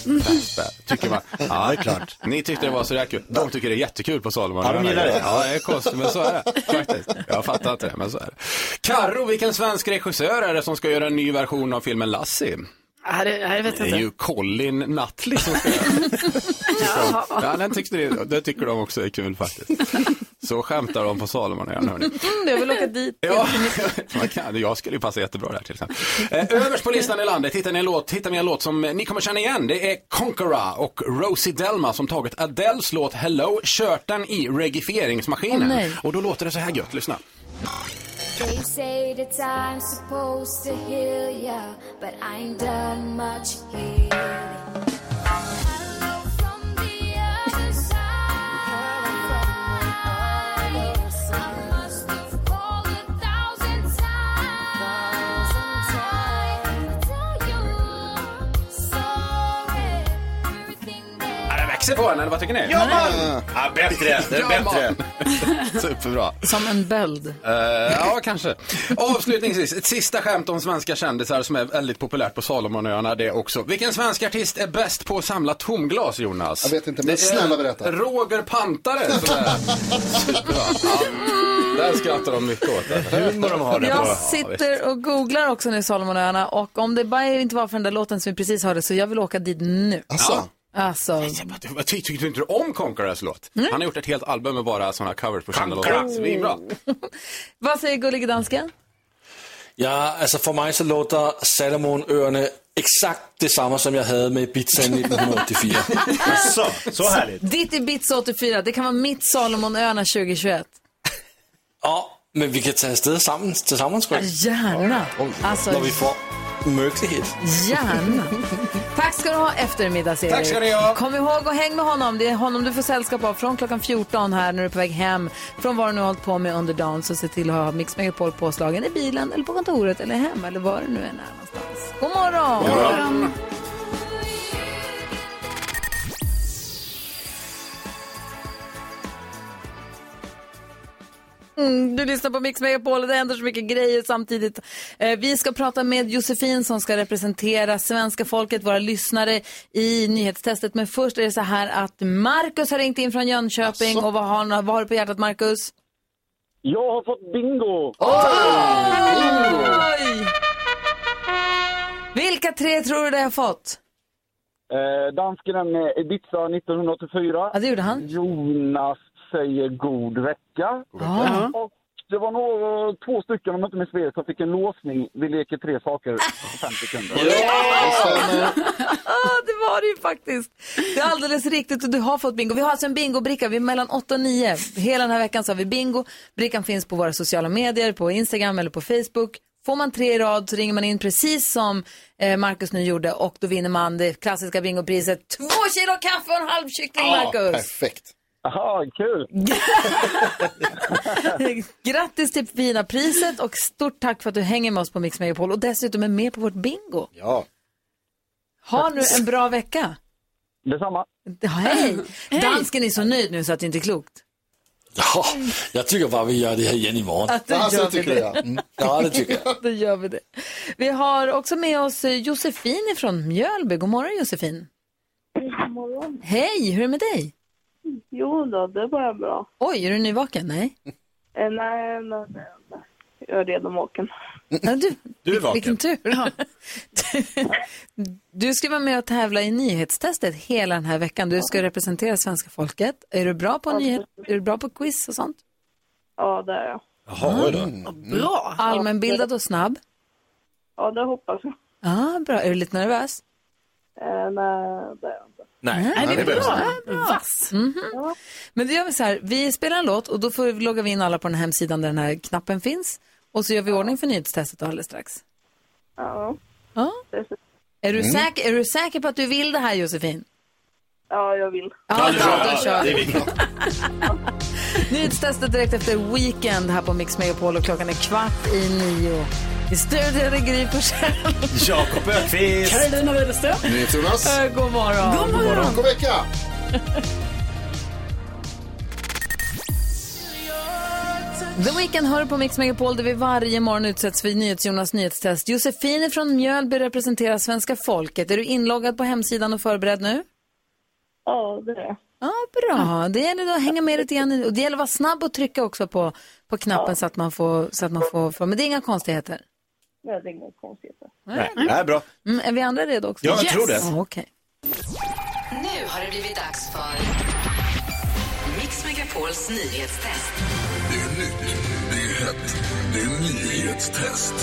bäst där, tycker man. Ja, det är klart. Ni tyckte det var så där kul. De tycker det är jättekul på Salomon. Ja, de gillar det. Ja, det är konstigt, men så är det faktiskt. Jag fattar inte det, men så är det. Karo, vilken svensk regissör är det som ska göra en ny version av filmen Lassie? Ja, det, ja, jag vet Det är inte. ju Colin Nutley som ska göra Ja, den tyckte det, det tycker de också är kul faktiskt. Så skämtar de på Salomonöarna, hörni. Mm, jag vill åka dit. Ja, man kan, jag skulle ju passa jättebra där till exempel. Eh, överst på listan i landet hittar ni, en låt, hittar ni en låt som ni kommer känna igen. Det är Conquera och Rosie Delma som tagit Adeles låt Hello, kört den i regifieringsmaskinen. Nej. och då låter det så här gött, lyssna. They say that I'm supposed to heal ya, but I ain't done much healing. Växer på den, eller vad tycker ni? Ja, man! Ja, bättre. Det är Ja, bättre. Superbra. Som en böld. Eh, ja, kanske. Avslutningsvis, ett sista skämt om svenska kändisar som är väldigt populärt på Salomonöarna det också. Vilken svensk artist är bäst på att samla tomglas, Jonas? Jag vet inte, men Det är snälla berätta. Roger Pantare. som är- Superbra. Ja. Där skrattar de mycket åt. Det. Humor de har där Jag sitter och googlar också nu Salomonöarna och om det bara inte var för den där låten som vi precis hörde så jag vill åka dit nu. Alltså, Alltså, Vad ty- Tyckte du inte om Conquerors låt? Mm. Han har gjort ett helt album med bara sådana covers på kända låtar. Svinbra. vad säger gullige dansken? Ja, alltså för mig så låter Salomonöarna exakt detsamma som jag hade med Ibiza 1984. Så, så härligt. Ditt Ibiza 84, det kan vara mitt Salomonöarna 2021. Ja, men vi kan ta afsted sammen tillsammans tror jag. Gärna. Alltså, När vi får mörklighet. Gärna. Tack ska du ha eftermiddags-Erik. Tack ska ni ha. Kom ihåg och häng med honom. Det är honom du får sällskap av från klockan 14 här när du är på väg hem från vad du nu har hållit på med under dagen. Så se till att ha Mix Megapol påslagen i bilen eller på kontoret eller hemma eller var du nu är någonstans. God morgon! God morgon. Mm, du lyssnar på Mix Megapol och det händer så mycket grejer samtidigt. Eh, vi ska prata med Josefin som ska representera svenska folket, våra lyssnare i nyhetstestet. Men först är det så här att Markus har ringt in från Jönköping. Och vad har, vad har du på hjärtat Markus? Jag har fått bingo! Oj! Vilka tre tror du det har fått? Eh, dansken med Ibiza 1984. Ja, det gjorde han. Jonas säger god vecka. Ja. Och det var nog två stycken, om jag inte minns fel, som fick en låsning. Vi leker tre saker på fem sekunder. Ah, det var det ju faktiskt. Det är alldeles riktigt och du har fått bingo. Vi har alltså en bingobricka. Vi är mellan 8 och 9. Hela den här veckan så har vi bingo. Brickan finns på våra sociala medier, på Instagram eller på Facebook. Får man tre i rad så ringer man in precis som eh, Markus nu gjorde och då vinner man det klassiska bingopriset. Två kilo kaffe och en halv kyckling, Markus. Perfekt. Jaha, kul. Grattis till fina priset och stort tack för att du hänger med oss på Mix Megapol och dessutom är med på vårt bingo. Ja. Ha nu en bra vecka. Detsamma. Ja, Hej! Dansken är så nöjd nu så att det inte är klokt. Ja, jag tycker bara vi gör det här igen imorgon. Att då gör vi det. Mm. Ja, det tycker jag. Då gör vi det. Vi har också med oss eh, Josefin från Mjölby. God morgon Josefin. God morgon. Hej, hur är det med dig? Jo då, det var bra. Oj, är du nyvaken? Nej. Eh, nej, nej, nej, nej. Jag är redan vaken. Ja, du, Du är vaken. Vilken tur. Du, du ska vara med och tävla i nyhetstestet hela den här veckan. Du ska representera svenska folket. Är du bra på, nyhet, är du bra på quiz och sånt? Ja, det är jag. Jaha, oj då. Bra. Allmänbildad och snabb? Ja, det hoppas jag. Ja, bra. Är du lite nervös? Eh, nej, det är jag inte. Nej, Nej, det bra. inte. Vass. Mhm. Men då gör vi så här, vi spelar en låt och då får vi logga vi in alla på den här hemsidan där den här knappen finns. Och så gör vi ordning för nyhetstestet alldeles strax. Ja. Ja. Är du, Mm. säker, är du säker på att du vill det här Josefin? Ja, jag vill. Ja, då vi. kör är vi. Nyhetstestet direkt efter Weekend här på Mix Megapol och klockan är kvart i nio. I studion är Gry Forssell. Jakob Öqvist. Carolina Widerström. NyhetsJonas. Eh, God morgon. God morgon. God vecka. The Weeknd hör på Mix Megapol där vi varje morgon utsätts för NyhetsJonas nyhetstest. Josefin från Mjölby representerar svenska folket. Är du inloggad på hemsidan och förberedd nu? Ja, det är jag. Ja, bra. Det gäller då att hänga med lite grann. Och det gäller att vara snabb och trycka också på, på knappen så att man får, så att man får, får, men det är inga konstigheter. Nej, det är inga konstigheter. Nej, det är bra. Mm, är vi andra redo också? Ja, jag tror det. Ja, Okej. Nu har det blivit dags för Mix Megapols nyhetstest. Det är nytt, det är hett, det är nyhetstest.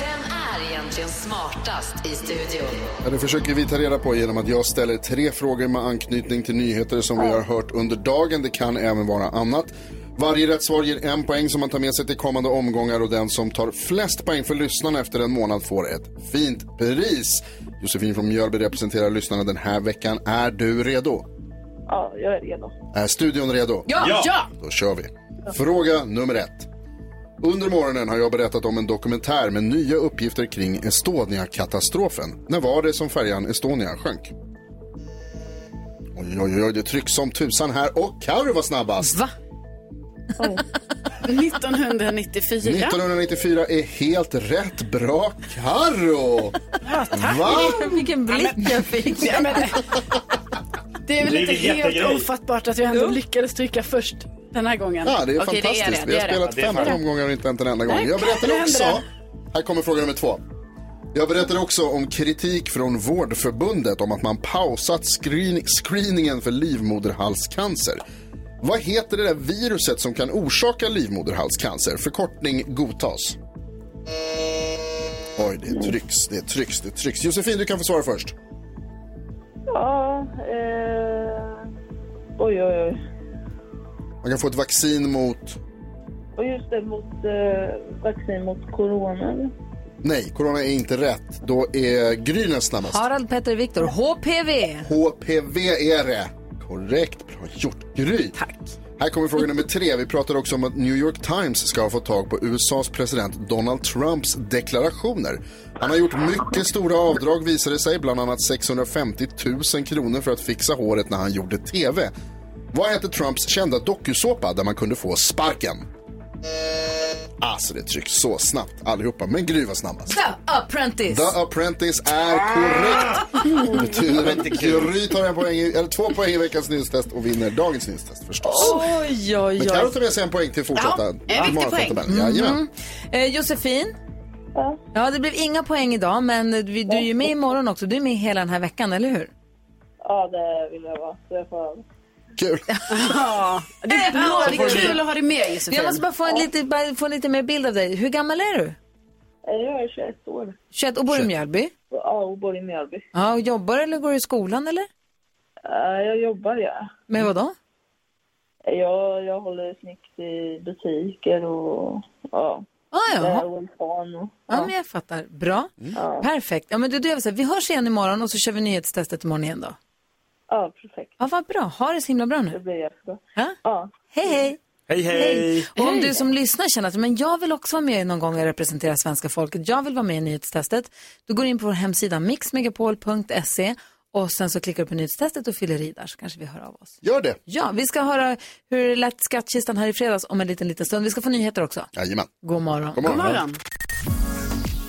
Vem är egentligen smartast i studion? Ja, det försöker vi ta reda på genom att jag ställer tre frågor med anknytning till nyheter som vi har hört under dagen. Det kan även vara annat. Varje rätt svar ger en poäng som man tar med sig till kommande omgångar och den som tar flest poäng för lyssnarna efter en månad får ett fint pris. Josefin från Mjölby representerar lyssnarna den här veckan. Är du redo? Ja, jag är redo. Är studion redo? Ja! Ja! Då kör vi. Fråga nummer ett. Under morgonen har jag berättat om en dokumentär med nya uppgifter kring Estonia-katastrofen. När var det som färjan Estonia sjönk? Oj, oj, oj, det trycks som tusan här och Carro var snabbast. Va? 1994. 1994 är helt rätt. Bra, Carro! Va? Vilken blick jag fick. Ja, men, det är väl Det är inte helt jättegrej. ofattbart att jag ändå lyckades trycka först den här gången. Ja, det är Okej, fantastiskt. det är det, Vi det har är det. spelat 15 omgångar och inte hänt en enda gång. Nej, Jag berättar det händer också, här kommer fråga nummer två. Jag berättar också om kritik från Vårdförbundet om att man pausat screen screeningen för livmoderhalscancer. Vad heter det där viruset som kan orsaka livmoderhalscancer? Förkortning godtas. Oj, det trycks, det trycks, det trycks. Josefin, du kan få svara först. Ja, eh... Oj, oj, oj. Man kan få ett vaccin mot... Och just det, mot eh, vaccin mot corona. eller? Nej, corona är inte rätt. Då är Gry näst snabbast. Harald Petter Viktor, HPV. HPV är det. Korrekt, bra gjort. Gry. Tack. Här kommer fråga nummer tre. Vi pratar också om att New York Times ska ha fått tag på USAs president Donald Trumps deklarationer. Han har gjort mycket stora avdrag visar det sig, bland annat 650 000 kronor för att fixa håret när han gjorde TV. Vad hette Trumps kända dokusåpa där man kunde få sparken? Alltså det trycks så snabbt allihopa, men Gry var snabbast. The Apprentice. The Apprentice är korrekt. Det betyder att Gry tar en poäng, i- eller två poäng i veckans nyhetstest och vinner dagens nyhetstest förstås. Oj, oj, Men Carro oj. tar med sig en poäng till fortsätta Ja, en viktig poäng. Jajamän. Mhm. Eh, Josefin? Ja. det blev inga poäng idag, men vi- du är ju med imorgon också. Du är med hela den här veckan, eller hur? Ja, det vill jag vara. Så jag får... Kul. Ja, det är bra. Det är kul att ha dig med Josefin. Jag måste bara få en, lite, bara få en lite mer bild av dig. Hur gammal är du? Jag är 21 år. 21 och bor i Mjölby? Ja, och bor i Mjölby. Ja, och jobbar eller går du i skolan eller? Ja, jag jobbar, ja. Med vad då? Jag, jag håller snitt i butiker och ja. Ah, ja. Och... Ja, men jag fattar. Bra. Perfekt. Ja, men du, du, vi hörs igen imorgon och så kör vi nyhetstestet imorgon igen då. Ja, perfekt. Ja, vad bra. Ha det så himla bra nu. Det blir jättebra. Ja. Hej, hej. Hej, hej. Och om du som lyssnar känner att men jag vill också vara med någon gång och representera svenska folket, jag vill vara med i nyhetstestet, då går du in på vår hemsida mixmegapol.se och sen så klickar du på nyhetstestet och fyller i där så kanske vi hör av oss. Gör det. Ja, vi ska höra hur det lät skattkistan här i fredags om en liten, liten stund. Vi ska få nyheter också. Jajamän. God morgon. God morgon. God morgon.